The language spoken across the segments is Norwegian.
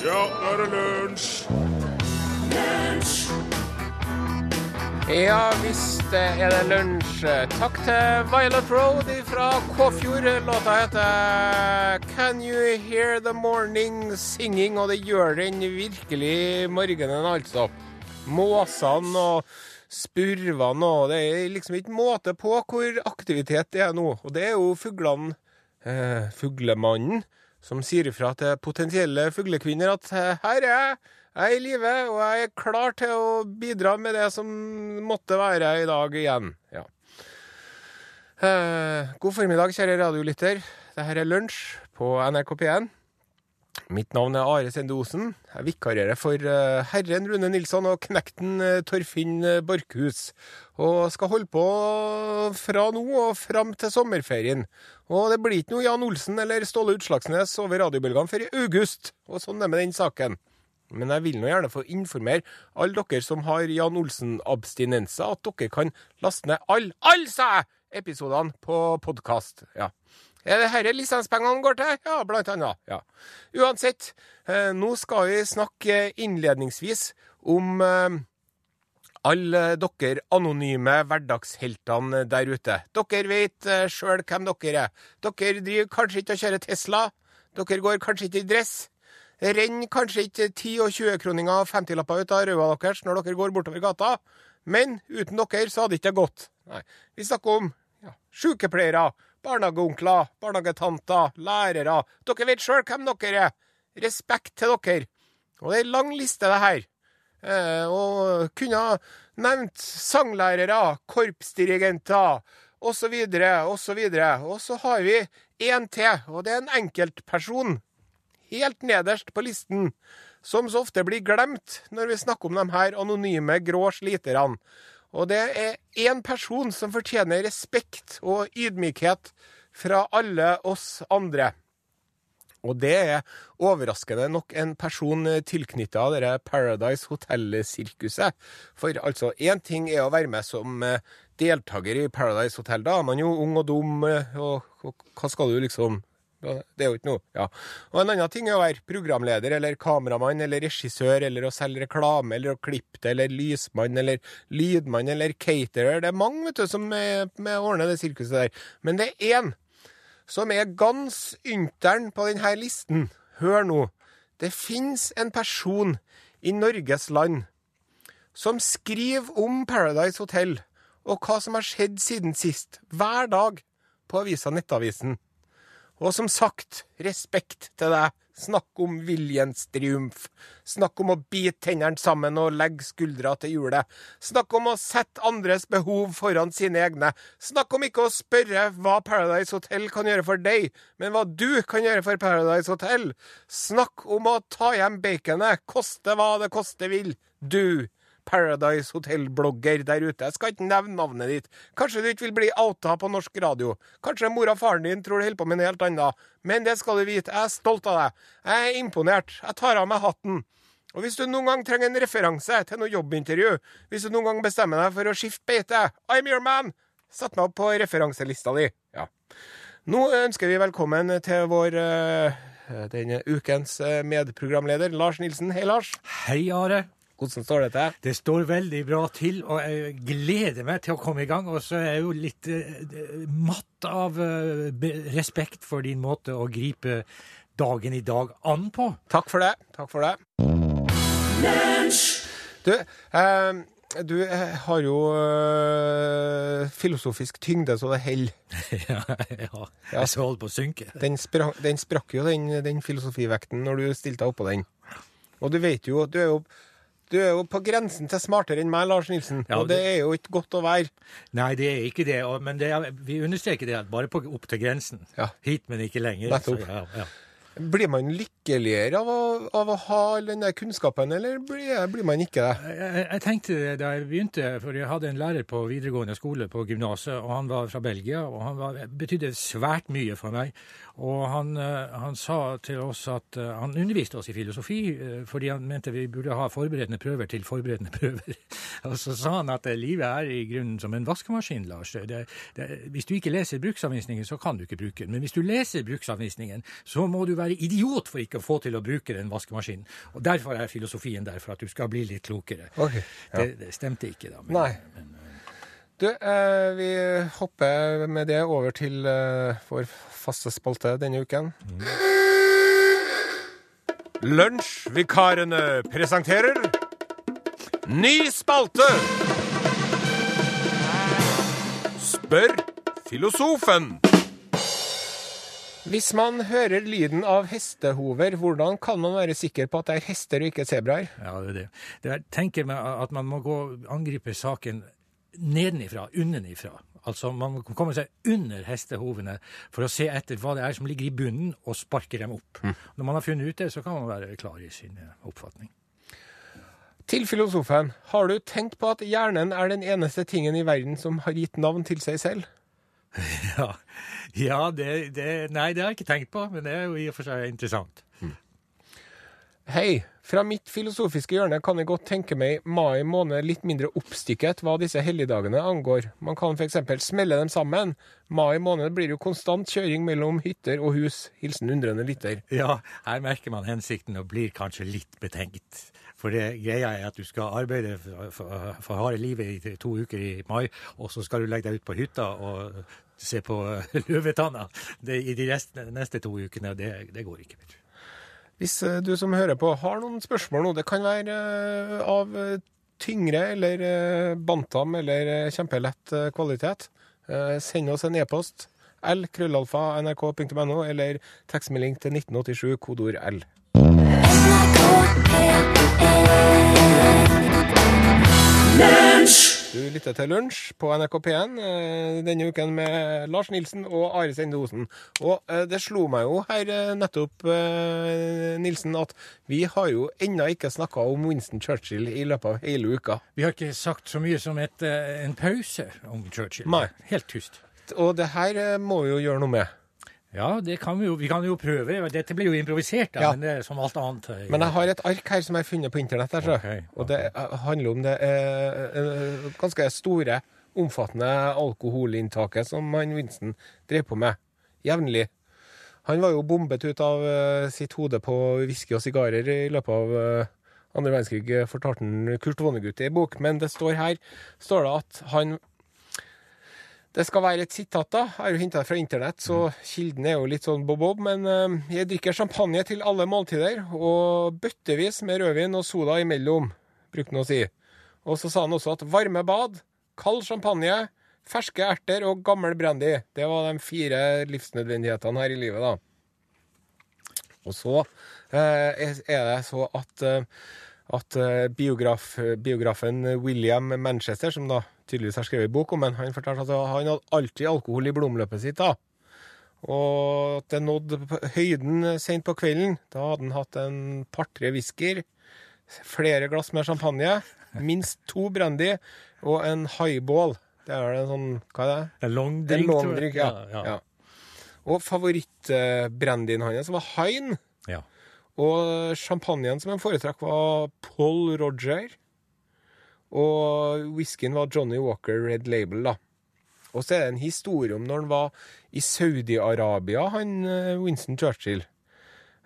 Ja, nå er det lunsj! Ja visst er det lunsj. Takk til Violet Road fra Kåfjord. Låta heter Can You Hear The Morning Singing, og det gjør den virkelig morgenen, altså. Måsene og spurvene og Det er liksom ikke måte på hvor aktivitet det er nå. Og det er jo fuglene, eh, fuglemannen, som sier ifra til potensielle fuglekvinner at eh, her er jeg. Jeg er i live, og jeg er klar til å bidra med det som måtte være i dag igjen. Ja. Eh, god formiddag, kjære radiolytter. Dette er Lunsj på NRK P1. Mitt navn er Are Sende. Jeg vikarierer for eh, herren Rune Nilsson og knekten eh, Torfinn Borkhus, Borchhus. Og skal holde på fra nå og fram til sommerferien. Og det blir ikke noe Jan Olsen eller Ståle Utslagsnes over radiobølgene før i august. Og sånn er det med den saken. Men jeg vil nå gjerne få informere alle dere som har Jan Olsen-abstinenser, at dere kan laste ned alle, alle sa jeg, episodene på podkast. Ja. Er det dette lisenspengene går til? Ja, blant annet. Ja. Uansett, eh, nå skal vi snakke innledningsvis om eh, alle dere anonyme hverdagsheltene der ute. Dere vet eh, sjøl hvem dere er. Dere driver kanskje ikke og kjører Tesla. Dere går kanskje ikke i dress. Renn kanskje ikke 10- og 20-kroninger og 50-lapper ut av ræva deres når dere går bortover gata, men uten dere så hadde ikke det gått. Nei. Vi snakker om ja, sykepleiere, barnehageonkler, barnehagetanter, lærere. Dere vet sjøl hvem dere er. Respekt til dere. Og det er en lang liste, det her. Eh, og kunne ha nevnt sanglærere, korpsdirigenter osv., osv. Og så har vi én til, og det er en enkeltperson helt nederst på listen, som så ofte blir glemt når vi snakker om de her anonyme grå sliterne. Og det er én person som fortjener respekt og ydmykhet fra alle oss andre. Og det er overraskende nok en person tilknytta dette Paradise Hotel-sirkuset. For altså, én ting er å være med som eh, deltaker i Paradise Hotel. Da er man jo ung og dum, eh, og, og hva skal du liksom det er jo ikke noe. Ja. Og en annen ting er å være programleder eller kameramann eller regissør eller å selge reklame eller å klippe det eller lysmann eller lydmann eller caterer. Det er mange vet du, som med å ordne det sirkuset der. Men det er én som er gans ynteren på denne listen. Hør nå. Det fins en person i Norges land som skriver om Paradise Hotel og hva som har skjedd siden sist, hver dag på avisa Nettavisen. Og som sagt, respekt til deg. Snakk om viljens triumf. Snakk om å bite tennene sammen og legge skuldra til hjulet. Snakk om å sette andres behov foran sine egne. Snakk om ikke å spørre hva Paradise Hotel kan gjøre for deg, men hva du kan gjøre for Paradise Hotel. Snakk om å ta hjem baconet, koste hva det koste vil. Du. Paradise Hotel-blogger der ute. Jeg skal ikke nevne navnet ditt. Kanskje du ikke vil bli outa på norsk radio. Kanskje mora og faren din tror du holder på med noe helt annet. Men det skal du vite, jeg er stolt av deg. Jeg er imponert. Jeg tar av meg hatten. Og hvis du noen gang trenger en referanse til noe jobbintervju, hvis du noen gang bestemmer deg for å skifte beite, I'm your man! Sett meg opp på referanselista di. Ja. Nå ønsker vi velkommen til vår uh, denne ukens medprogramleder, Lars Nilsen. Hei, Lars. Hei, Are. Hvordan står det til? Det står veldig bra til, og jeg gleder meg til å komme i gang. Og så er jeg jo litt uh, matt av uh, respekt for din måte å gripe dagen i dag an på. Takk for det. Takk for det. Du, uh, du har jo filosofisk tyngde så det holder. ja, ja, jeg så holdt på å synke. Den, spra den sprakk jo, den, den filosofivekten, når du stilte deg oppå den. Og du vet jo, at du er jo du er jo på grensen til smartere enn meg, Lars Nilsen. Ja, og det, det, er jo ikke godt å være. Nei, det er ikke det. Men det er, vi understreker det bare på, opp til grensen. Ja. Hit, men ikke lenger. Nettopp. Så, ja, blir man lykkeligere av å, av å ha den der kunnskapen, eller blir, blir man ikke det? Jeg, jeg, tenkte da jeg begynte, for jeg hadde en lærer på videregående skole på gymnaset, og han var fra Belgia, og han var, betydde svært mye for meg. Og han, han, sa til oss at Han underviste oss i filosofi fordi han mente vi burde ha forberedende prøver til forberedende prøver. Og så sa han at livet er i grunnen som en vaskemaskin, Lars. Det, det, hvis du ikke leser bruksanvisningen, så kan du ikke bruke den. Men hvis du leser bruksanvisningen, så må du være idiot for ikke å få til å bruke den vaskemaskinen. Og derfor er filosofien der, for at du skal bli litt klokere. Okay, ja. Det, det stemte ikke, da. Men, Nei. Men, Du, eh, vi hopper med det over til eh, vår faste spalte denne uken. Lunsjvikarene presenterer ny spalte! Spør filosofen. Hvis man hører lyden av hestehover, hvordan kan man være sikker på at det er hester og ikke sebraer? ja, det er det. det er, tenker meg at man må gå angripe saken nedenifra, unnenifra. Altså man må komme seg under hestehovene for å se etter hva det er som ligger i bunnen, og sparke dem opp. Når man har funnet ut det, så kan man være klar i sin eh, oppfatning. Til filosofen, har du tenkt på at hjernen er den eneste tingen i verden som har gitt navn til seg selv? Ja, ja det, det, nei, det har jeg ikke tenkt på, men det er jo i og for seg interessant. Hei, fra mitt filosofiske hjørne kan jeg godt tenke meg mai måned litt mindre oppstykket hva disse helligdagene angår. Man kan f.eks. smelle dem sammen. Mai måned blir jo konstant kjøring mellom hytter og hus. Hilsen undrende lytter. Ja, her merker man hensikten og blir kanskje litt betenkt. For det greia er at du skal arbeide for, for, for harde livet i to uker i mai, og så skal du legge deg ut på hytta og se på eh, løvetanna i de neste, neste to ukene. Det, det går ikke. Mer. Hvis eh, du som hører på har noen spørsmål nå, det kan være eh, av tyngre eller bantam eller kjempelett kvalitet, eh, send oss en e-post. L, krøllalfa, nrk.no, eller tekstmelding til 1987, kodord L. Du lytter til Lunsj på NRK P1 eh, denne uken med Lars Nilsen og Are Sende Osen. Og eh, det slo meg jo her eh, nettopp, Nilsen, at vi har jo ennå ikke snakka om Winston Churchill i løpet av hele uka. Vi har ikke sagt så mye som et, en pause om Churchill. Nei. Helt tyst. Og det her må vi jo gjøre noe med. Ja, det kan vi jo. Vi kan jo prøve. Dette blir jo improvisert, da, Ja. men det er som alt annet. eh, Men jeg har et ark her som jeg har funnet på internett. Der, så. okay. Og det eh, handler om det eh, eh, ganske store, omfattende alkoholinntaket som han Vincent drev på med jevnlig. Han var jo bombet ut av eh, sitt hode på whisky og sigarer i løpet av eh, andre verdenskrig, fortalte Kurt Vonnegut i bok. Men det står her står det at han det skal være et sitat, da. Jeg har jo henta det fra internett, så kilden er jo litt sånn bob-bob. Men eh, jeg drikker champagne til alle måltider, og bøttevis med rødvin og soda imellom, brukte han å si. Og så sa han også at varme bad, kald champagne, ferske erter og gammel brandy, det var de fire livsnødvendighetene her i livet, da. Og så eh, er er det så at, eh, at eh, biograf, biografen William Manchester, som da tydeligvis har skrevet bok om han, han fortalte at han hadde alltid alkohol i blomløpet sitt. da. Og at det nådde høyden sent på kvelden. Da hadde han hatt en par-tre whiskyer, flere glass med champagne, minst to brandy og en highball. Det er vel en sånn Hva er det? En long En drink, tror long drink, ja. ja. ja. Og favorittbrandyen hans var Hein. ja. Og champagnen som han foretrakk, var Paul Roger. Og whiskyen var Johnny Walker Red Label, da. Og så er det en historie om når han var i Saudi-Arabia, han eh, Winston Churchill.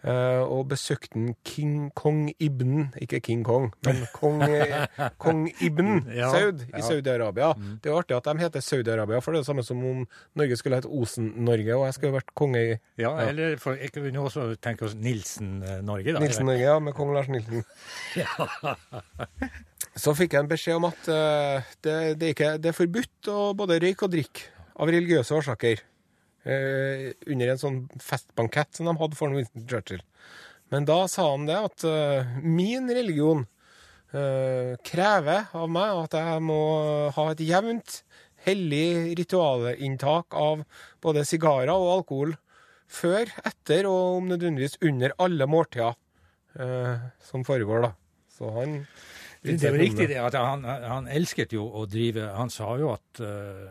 eh, og besøkte King Kong Ibn, ikke King Kong, men kong, eh, kong Ibn Ja, Saud i ja. Saudi-Arabia. Det er artig at de heter Saudi-Arabia, for det er det samme som om Norge skulle hett Osen-Norge, og jeg skulle vært konge i Ja, eller for, jeg kunne også tenke oss Nilsen-Norge, da. Nilsen-Norge, ja, med kong Lars Nilsen. Så fikk jeg en beskjed om at uh, det, det, er ikke, det er forbudt å både røyke og drikke av religiøse årsaker. Uh, under en sånn festbankett som de hadde for Winston Churchill. Men da sa han det at uh, min religion krever av meg at jeg må ha et jevnt, hellig ritualinntak av både sigarer og alkohol før, etter og om nødvendigvis under alle måltider som foregår, da. Så han Det er jo riktig det at han, han elsket jo å drive Han sa jo at uh,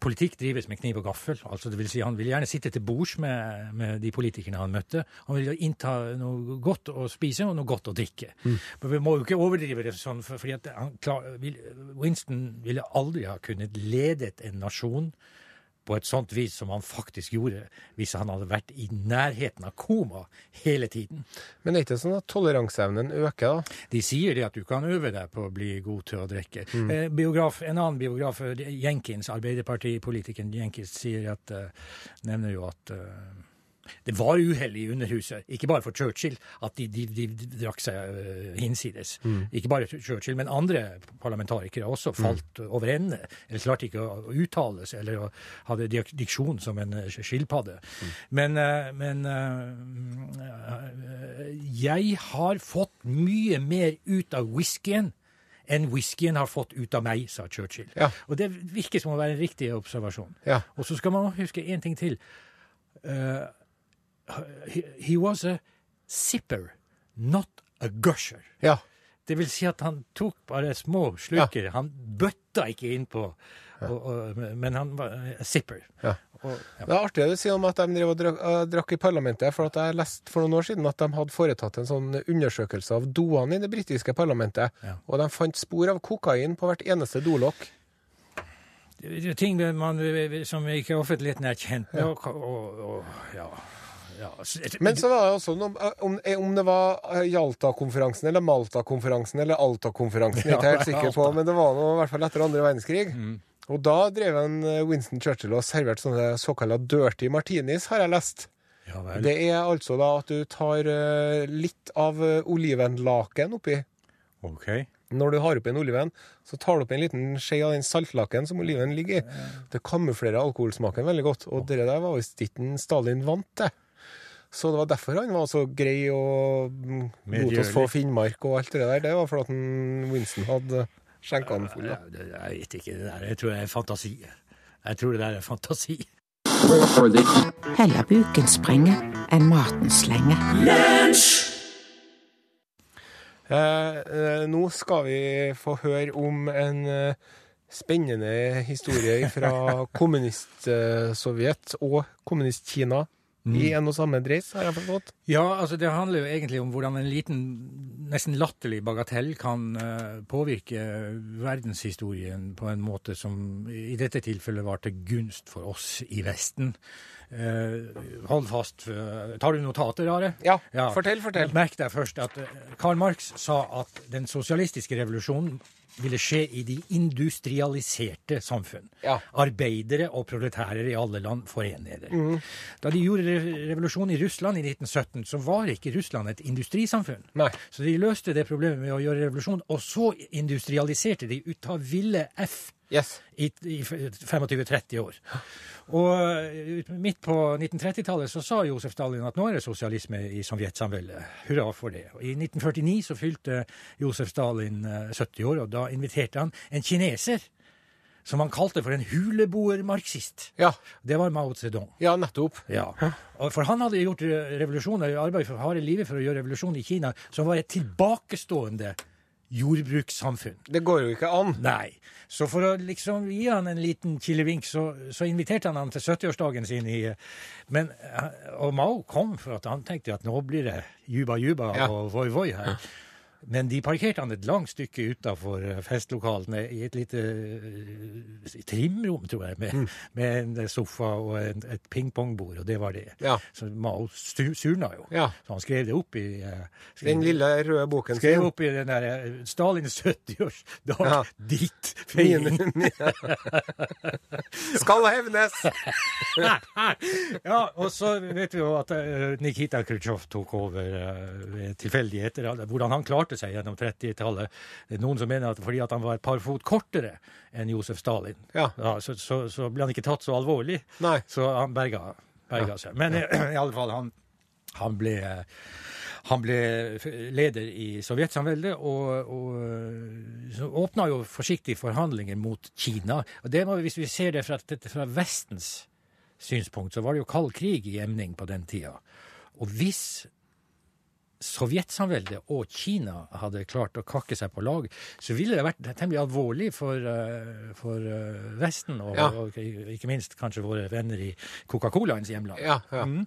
politikk drives med kniv og gaffel. altså det vil si Han ville gjerne sitte til bords med, med de politikerne han møtte. Han ville innta noe godt å spise og noe godt å drikke. Men vi må jo ikke overdrive det sånn, for, fordi klar, Winston ville aldri ha kunnet ledet en nasjon på et sånt vis som han faktisk gjorde hvis han hadde vært i nærheten av koma hele tiden. Men det er ikke sånn at toleranseevnen øker, da? De sier det at du kan øve deg på å bli god til å drikke. Eh, biograf, en annen biograf, Jenkins, Arbeiderpartipolitikeren Jenkins, sier at, eh, nevner jo at eh, det var uhell i Underhuset, ikke bare for Churchill, at de, de, de drakk seg hinsides. hinsides. Ikke bare Churchill, men andre parlamentarikere også falt over ende. Eller klarte ikke å uttale seg, eller hadde diksjon som en skilpadde. skilpadde. Men, eh, men eh, jeg har fått mye mer ut av whiskyen enn whiskyen har fått ut av meg, sa Churchill. Ja. Og det virker som å være en riktig observasjon. Ja. Og så skal man huske én ting til. Eh, he, he was a sipper, not a gusher. Ja. Det vil si at han tok bare små sluker. Han bøtta ikke innpå, men han var a sipper. Ja. Og, ja. Det er artig det du sier om at de drakk, uh, drakk i parlamentet, for at jeg leste for noen år siden at de hadde foretatt en sånn undersøkelse av doene i det britiske parlamentet, Ja. og de fant spor av kokain på hvert eneste dolokk. Det er ting man, som ikke offentligheten er kjent med. Og, og, og, ja, ja. Men så var det også sånn om, om, om det var eh, Jalta-konferansen eller Malta-konferansen eller Alta-konferansen, jeg ikke helt Ja, sikker på, men det var noe i hvert fall etter andre verdenskrig. Mm. Og da drev en eh, Winston Churchill og serverte sånne såkalte dirty martinis, har jeg lest. ja. Det er altså da at du tar eh, litt av eh, olivenlaken oppi. OK. Når du har oppi en oliven, så tar du oppi en liten skje av den saltlaken som oliven ligger i. Det kamuflerer alkoholsmaken veldig godt, og det der var visst ikke Stalin vant til. Så det var derfor han var så grei og lot oss få Finnmark og alt det der. Det var fordi Winston hadde skjenka den full. Ja, da. jeg vet ikke. Det der jeg tror jeg er fantasi. Jeg tror det der er fantasi. Heller buken sprenge enn maten slenge. Eh, eh, nå skal vi få høre om en eh, spennende historie fra kommunist-Sovjet og kommunist-Kina i en og samme dreis, har jeg forstått. Ja, altså det handler jo egentlig om hvordan en liten, nesten latterlig bagatell kan uh, påvirke verdenshistorien på en måte som i dette tilfellet var til gunst for oss i Vesten. Uh, hold fast. uh, tar du notater, Are? Ja, fortell, fortell. Merk deg først at Karl Marx sa at den sosialistiske revolusjonen ville skje i de industrialiserte samfunn. Ja. Arbeidere og proletærer i alle land forenede. Mm. Da de gjorde revolusjonen revolusjon i Russland i 1917, så var ikke Russland et industrisamfunn. Nei. Så de løste det problemet med å gjøre revolusjon, og så industrialiserte de ut av ville F Yes. i, i 25-30 år. Og eh, midt på 1930-tallet så sa Josef Stalin at nå er det sosialisme i Sovjetsamveldet. Hurra for det. Og I 1949 så fylte Josef Stalin eh, 70 år, og da inviterte han en kineser som han kalte for en huleboer-marxist. Ja. Det var Mao Zedong. ja, nettopp. Ja. For han hadde gjort revolusjoner revolusjon, eller arbeid for harde livet for å gjøre revolusjon i Kina, som var et tilbakestående jordbrukssamfunn. Det går jo ikke an. Nei. Så for å liksom gi han en liten kilevink, så, så inviterte han han til 70-årsdagen sin i men, eh, Og Mao kom for at han tenkte at nå blir det juba-juba Ja. og voi-voi her. Men de parkerte han et langt stykke utafor festlokalene i et lite uh, trimrom, tror jeg, med, med en sofa og en, et pingpongbord, og det var det. Ja. Så Mao surna jo. Ja. Så han skrev det opp i uh, skrev- Den lille røde boken Skrev sin. opp i den der uh, Stalins 70-årsdag Ja. ditt feiring. Skal hevnes! ja, og så vet vi jo at eh, Nikita Khrusjtsjov tok over eh, ved tilfeldigheter. Hvordan han klarte seg gjennom 30-tallet. Det er noen som mener at fordi at han var et par fot kortere enn Josef Stalin, Ja. så, så, så ble han ikke tatt så alvorlig. Nei. Så han berga, berga seg. Men eh, i alle fall, han, han ble han ble leder i Sovjetsamveldet og, og så åpna jo forsiktig forhandlinger mot Kina. Og det må, Hvis vi ser det fra, fra Vestens synspunkt, så var det jo kald krig i emning på den tida. Og hvis Sovjetsamveldet og Kina hadde klart å kakke seg på lag, så ville det vært temmelig alvorlig for, eh, for eh, Vesten, og, Ja. og ikke minst kanskje våre venner i Coca-Colaens hjemland. Ja, ja, Mm.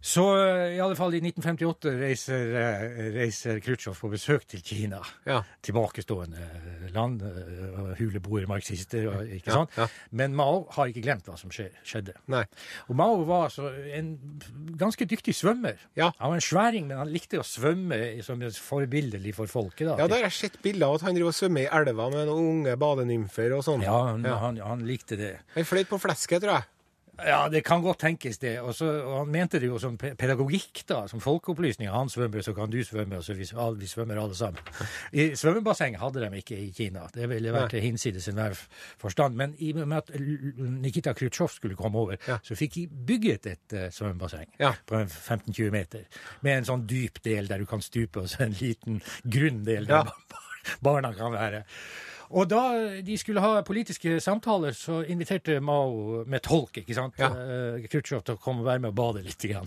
Ja. Så eh, i alle fall i 1958 reiser, eh, reiser Khrusjtsjov på besøk til Kina. Ja. Tilbakestående land, huleboer, huleboere, marxister, ikke sant? ja. Men Mao har ikke glemt hva som skjedde. Nei. Og Mao var altså en ganske dyktig svømmer. Ja. Han var en sværing, men han likte å svømme som et forbildelig for folket. da. Ja, der har jeg sett bilder av at han driver og svømmer i elva med noen unge badenymfer og sånn. Ja, han, Ja. Han, han likte det. Han fløyt på flesket, tror jeg. Ja, det kan godt tenkes det. Også, og han mente det jo som pedagogikk, da, som folkeopplysning. Han svømmer, så kan du svømme, og så vi, vi svømmer alle sammen. I svømmebasseng hadde de ikke i Kina. Det ville vært hinsides enhver forstand. Men i og med at Nikita Khrusjtsjov skulle komme over, Ja. så fikk de bygget et uh, svømmebasseng Ja. på 15-20 meter. Med en sånn dyp del der du kan stupe, og så en liten grunn del der Ja. barna kan være. Og da de skulle ha politiske samtaler, så inviterte Mao med tolk, ikke sant, Ja. eh, Khrusjtsjov til å komme og være med og bade litt. Grann.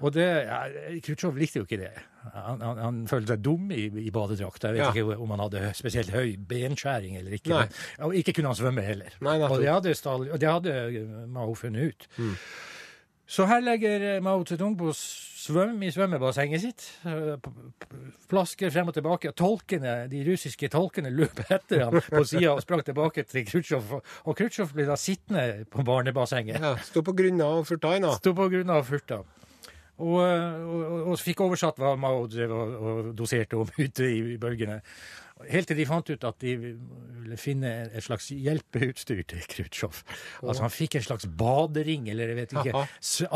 Og det, ja, Khrusjtsjov likte jo ikke det. Han, han, han følte seg dum i, i badedrakt. Jeg vet Ja. ikke om han hadde spesielt høy benskjæring eller ikke. Nei. Og ikke kunne han svømme heller. Nei, og det hadde, og det hadde Mao funnet ut. Så her legger Mao Zedong på svøm i svømmebassenget sitt. eh, Plasker frem og tilbake. og Tolkene, De russiske tolkene løp etter ham på sida og sprang tilbake til Khrusjtsjov. Og Khrusjtsjov ble da sittende på barnebassenget. Ja, Sto på grunna og furta inn, da. Sto på grunna av furta. Og, og, og, fikk oversatt hva Mao drev og, og doserte om ute i, i bølgene. Helt til de fant ut at de ville finne et slags hjelpeutstyr til Khrusjtsjov. Altså han fikk en slags badering, eller jeg vet ikke,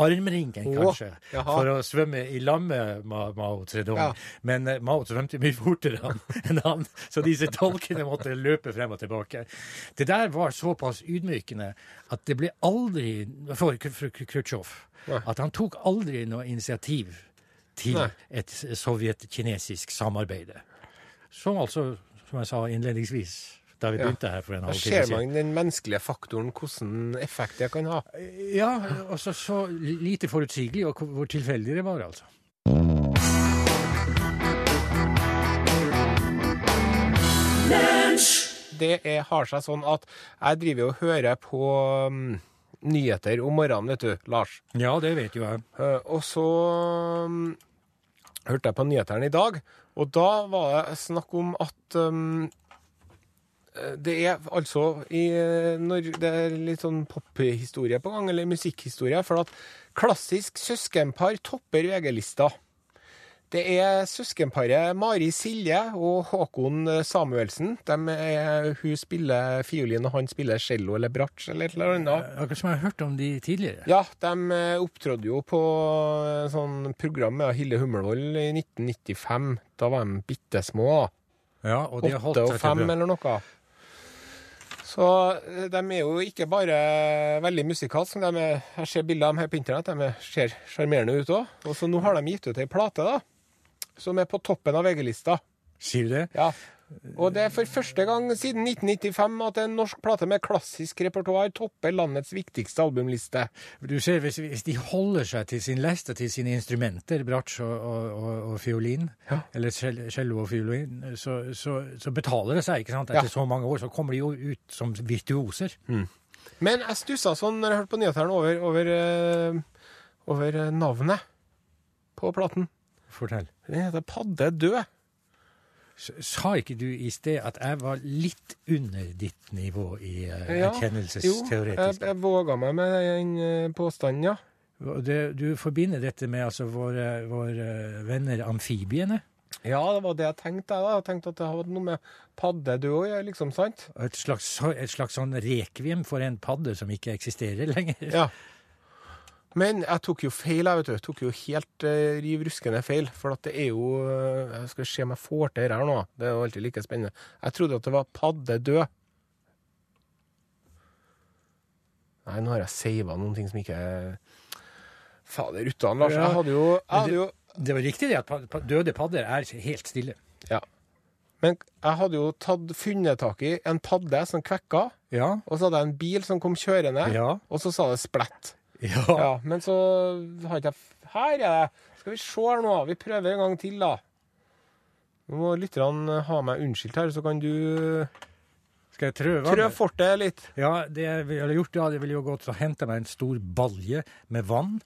armringen kanskje, jaha. for å svømme i lag med Mao Zedong. Ja. Men eh, Mao svømte mye fortere enn han, så disse tolkene måtte løpe frem og tilbake. Det der var såpass ydmykende at det ble aldri for, for Khrusjtsjov. At han tok aldri noe initiativ til Nei. et sovjet-kinesisk samarbeid. Som altså, som jeg sa innledningsvis, da vi Ja. begynte her for en Da halv ser time siden. man den menneskelige faktoren, hvordan effekt det kan ha. Ja, og så så lite forutsigelig, og hvor tilfeldig det var, altså. Det er, har seg sånn at jeg driver og hører på mm, nyheter om morgenen, vet du, Lars. Ja, det vet jo jeg. Eh, og så mm, hørte jeg på nyhetene i dag, og da var det snakk om at eh, det er altså i, eh, når det er litt sånn pophistorie på gang, eller musikkhistorie, for at klassisk søskenpar topper VG-lista. Det er søskenparet Mari Silje og Håkon Samuelsen. De er, hun spiller fiolin, og han spiller cello eller bratsj eller et eller annet. Akkurat som jeg har hørt om de tidligere. Ja, de opptrådde opptrådte jo på eh, sånn program med Hilde Hummelvold i 1995. Da var de bitte små. Ja, og de har holdt Åtte og seg fem til eller noe. Så eh, de er jo ikke bare veldig musikalske. Jeg ser bilder av dem her på internett. De er- ser sjarmerende ut òg. Og så nå har de gitt ut ei plate, da. Som er på toppen av VG-lista. Sier du det? Ja. Og det er for første gang siden 1995 at en norsk plate med klassisk repertoar topper landets viktigste albumliste. Du ser, hvis, hvis de holder seg til sin leste, til sine instrumenter, bratsj og, og, og, fiolin, Ja. eller cell- cello og fiolin, så, så, så betaler det seg. ikke sant? Etter Ja. så mange år så kommer de jo ut som virtuoser. Men jeg stussa sånn når jeg hørte på nyhetene over, over, eh, over eh, navnet på platen. Fortell. Den heter Padde død. Sa ikke du i sted at jeg var litt under ditt nivå i uh, Ja, Jo, jeg, erkjennelsesteoretisk? jeg våga meg med den eh, påstanden, ja. Det, du forbinder dette med altså våre, våre venner amfibiene? Ja, det var det jeg tenkte. da. Jeg tenkte at det hadde noe med padde død å gjøre, liksom, sant? Et slags, et slags sånn rekviem for en padde som ikke eksisterer lenger? Ja. Men jeg tok jo feil, jeg, vet du. Jeg tok jo helt uh, riv ruskende feil. For at det er jo eh, Jeg skal se om jeg får til det her nå. Det er jo alltid like spennende. Jeg trodde at det var padde død. Nei, nå har jeg sava noen ting som ikke Fader uttan, Lars. Jeg hadde jo, jeg hadde jo Det var riktig det at døde padder er helt stille. Ja. Men jeg hadde jo tatt, funnet tak i en padde som kvekka, Ja. og så hadde jeg en bil som kom kjørende, Ja. og så sa det splett. Ja. Ja, men så har ikke jeg Her er det! Skal vi se her nå. Vi prøver en gang til, da. Nå må lytterne ha meg unnskyldt her, så kan du Skal jeg trø Trø vannet? fortet litt. Ja, det jeg ville gjort da, det ville jo gått og hente meg en stor balje med vann.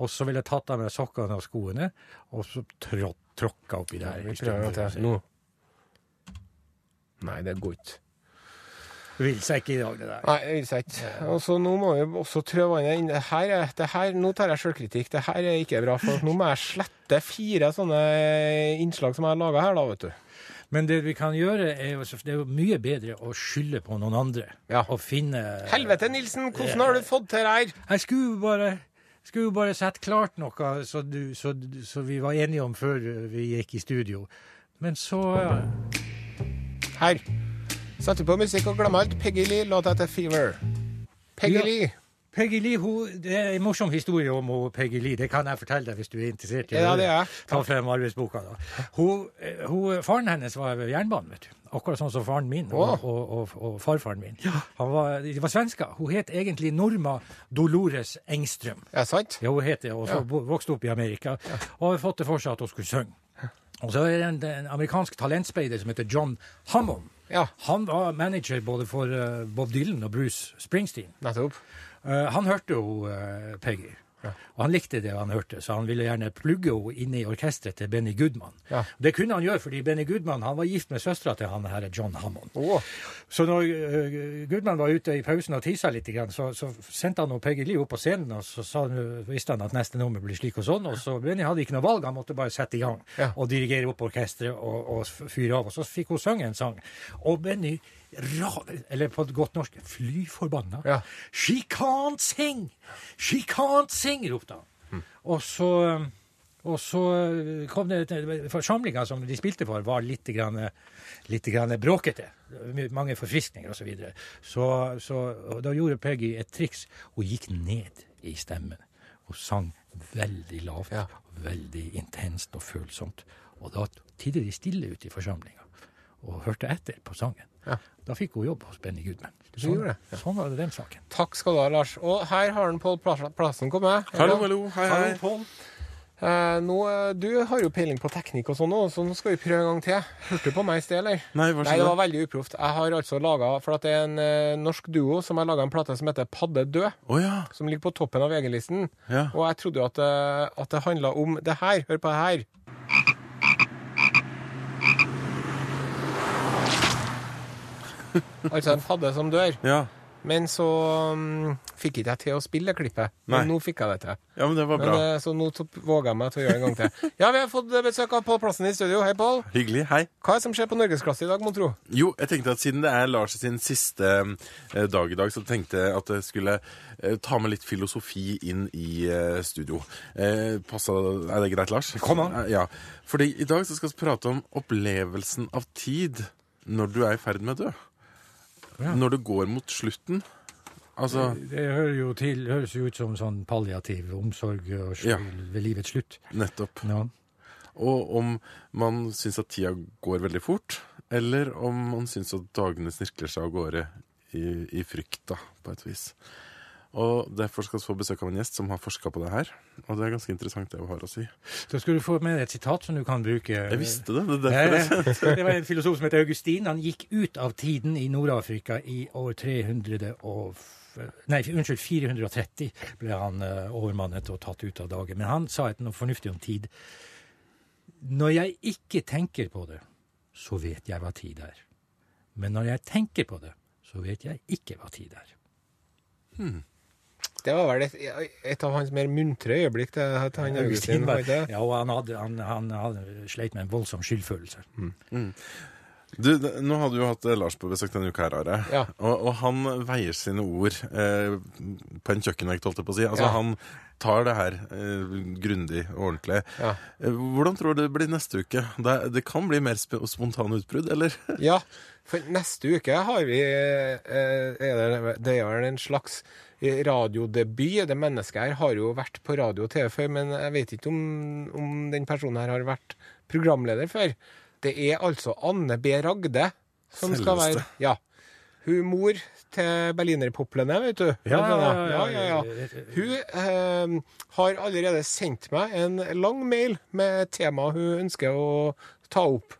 Og så ville jeg tatt av meg sokkene og skoene, og så trå, tråkka oppi der. Vi prøver en gang til. Nå. Nei, det går ikke. Vil seg ikke i dag, det der. Nei, det vil seg ikke. Og så nå må vi også trø vannet inn. Her, er- det her, nå tar jeg sjølkritikk. Det her er ikke bra. For nå må jeg slette fire sånne innslag som jeg har laga her, da, vet du. Men det vi kan gjøre, er jo, det er jo mye bedre å skylde på noen andre. Ja. Og finne Helvete, Nilsen! Hvordan har du fått til det her? Jeg skulle bare, skulle bare sette klart noe så, du, så, så vi var enige om før vi gikk i studio. Men så. Her. Setter på musikk og glemmer alt. Peggy Lee, låta etter Fever. Peggy. Lee. Peggy Lee, hun, det er en morsom historie om hun, Lee. Det kan jeg fortelle deg hvis du er interessert. i Ja, det er. Ta frem arbeidsboka, da. Hun, hun, faren hennes var ved jernbanen, vet du. Akkurat sånn som faren min og, og, og, og farfaren min. Han var, de var svensker. Hun het egentlig Norma Dolores Engström. Ja, sant? Ja, hun het det, og så Ja. vokste opp i Amerika. Og har fått det for seg at hun skulle synge. Og så er det en, en amerikansk talentspeider som heter John Hammond. Ja, Han var manager både for eh, Bob Dylan og Bruce Springsteen. nettopp. Eh, han hørte jo eh, Og han likte det han hørte, så han ville gjerne plugge henne inn i orkesteret til Benny Goodman. Ja. Det kunne han gjøre, fordi Benny Goodman han var gift med søstera til han her John Hammond. Oh. Så når uh, Goodman var ute i pausen og tisa litt, så, så sendte han Peggy Lee opp på scenen, og så sa han, visste han at neste nummer blir slik og sånn. Og så Benny hadde ikke noe valg, han måtte bare sette i gang Ja. og dirigere opp orkesteret og, og fyre av. Og så fikk hun synge en sang. Og Benny eller på godt norsk, fly forbanna. Ja. She can't sing! She can't sing! ropte han. Og så og så kom det Forsamlinga som de spilte for, var litt, grann, litt grann bråkete. Mange forfriskninger osv. Så, videre. så så og Da gjorde Peggy et triks. Hun gikk ned i stemmen. Hun sang veldig lavt, Ja. veldig intenst og følsomt. Og da tidde de stille ute i forsamlinga og hørte etter på sangen. Ja. Da fikk hun jobb hos Benny Goodman. Du Sånn, ja. sånn var det den saken. takk skal du ha, Lars. Og her har han Pål Plassen kommet. Hallo, hallo. Hei, hei. Hallo, Pål. Eh, nå, eh, du har jo peiling på teknikk og sånn så nå skal vi prøve en gang til. Hørte du på meg i sted, eller? Nei, Nei, det var veldig uproft. Jeg har altså laget, for at det er en eh, norsk duo som har laga en plate som heter Padde død, Oh, ja. som ligger på toppen av VG-listen. ja. Og jeg trodde jo at, eh, at det handla om det her. Hør på det her. Altså en padde som dør. Ja. Men så um, fikk ikke jeg til å spille det klippet. Men Nei. nå fikk jeg det til. ja, men det var Men, bra. eh, så nå våger jeg meg til å gjøre det en gang til. Ja, vi har fått besøk av Pål Plassen i studio. Hei, Pål. Hyggelig. Hei. Hva er det som skjer på norgesklasse i dag, mon tro? Jo, jeg tenkte at siden det er Lars sin siste eh, dag i dag, så tenkte jeg at jeg skulle eh, ta med litt filosofi inn i eh, studio. Eh, passa, er det greit, Lars? Kom an. Eh, Ja. Fordi i dag så skal vi prate om opplevelsen av tid når du er i ferd med å dø. Ja. Når det går mot slutten. Altså Det hører jo til, høres jo ut som sånn palliativ omsorg og skyld Ja. ved livets slutt. nettopp. Ja. Og om man syns at tida går veldig fort, eller om man syns at dagene snirkler seg av gårde i, i frykt, da, på et vis. Og Derfor skal vi få besøk av en gjest som har forska på det her. Og det er ganske interessant det hun har å si. Så skal du få med deg et sitat som du kan bruke. Jeg visste det. Det Eh, Det var en filosof som het Augustin. Han gikk ut av tiden i Nord-Afrika i år 300 og Nei, unnskyld, 430 ble han uh, overmannet og tatt ut av dage. Men han sa et noe fornuftig om tid. Når jeg ikke tenker på det, så vet jeg hva tid er. Men når jeg tenker på det, så vet jeg ikke hva tid er. Det var vel et, et av hans mer muntre øyeblikk Det, at han Augustin. var det? Ja, og han, hadde, han, han hadde sleit med en voldsom skyldfølelse. Du, nå hadde du jo hatt eh, Lars på besøk denne uka her, Are. Ja. Og, og han veier sine ord eh, på en kjøkkenvegg, holdt jeg på å si. Altså, Ja. Han tar det her eh, grundig og ordentlig. Ja. Eh, hvordan tror du det blir neste uke? Det, det kan bli mer sp spontane utbrudd, eller? Ja, for neste uke har vi eh, er det, det er vel en slags radiodebut. Det mennesket her har jo vært på radio og TV før, men jeg vet ikke om, om den personen her har vært programleder før. Det er altså Anne B. Ragde som skal være. Ja. Hun mor til berlinerpoplene, vet du. Ja, ja, ja, ja. Hun eh, har allerede sendt meg en lang mail med tema hun ønsker å ta opp.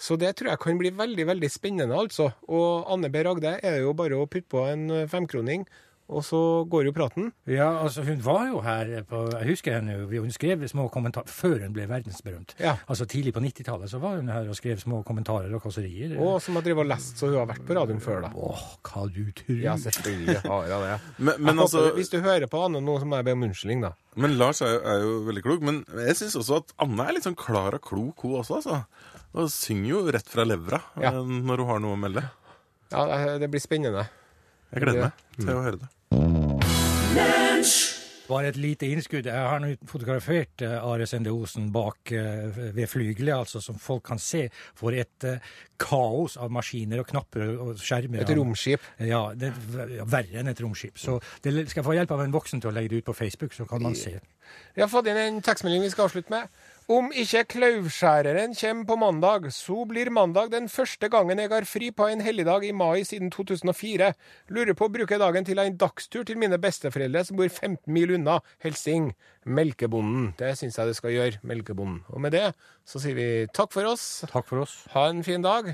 Så det tror jeg kan bli veldig veldig spennende, altså. Og Anne B. Ragde er jo bare å putte på en femkroning, og så går jo praten. Ja, altså hun var jo her på Jeg husker henne jo. Hun skrev små kommentarer før hun ble verdensberømt. Ja. Altså Tidlig på 90-tallet så var hun her og skrev små kommentarer og kåserier. Og som har drevet og lest, så hun har vært på radioen før, da. Åh, hva du tror. Ja, selvfølgelig har hun det. Men, men Jeg altså, håper, hvis du hører på Anne nå, så må jeg be om unnskyldning, da. Men Lars er jo, er jo veldig klok. Men jeg syns også at Anne er litt sånn klar og klok, hun også. altså. Hun synger jo rett fra levra Ja. eh, når hun har noe å melde. Ja, det- det blir spennende. Jeg gleder meg til å høre det. Bare et lite innskudd. Jeg har nå fotografert eh, Are Sende Osen bak eh, ved flygelet, altså, som folk kan se for et eh, kaos av maskiner og knapper og skjermer. Et romskip. Ja, det er verre enn et romskip. Så det skal jeg få hjelp av en voksen til å legge det ut på Facebook, så kan man se. Vi har fått inn en tekstmelding vi skal avslutte med. Om ikke klauvskjæreren kommer på mandag, så blir mandag den første gangen jeg har fri på en helligdag i mai siden 2004. Lurer på å bruke dagen til en dagstur til mine besteforeldre som bor 15 mil unna Helsing. Melkebonden. Det syns jeg det skal gjøre, Melkebonden. Og med det så sier vi takk for oss. Takk for oss. Ha en fin dag.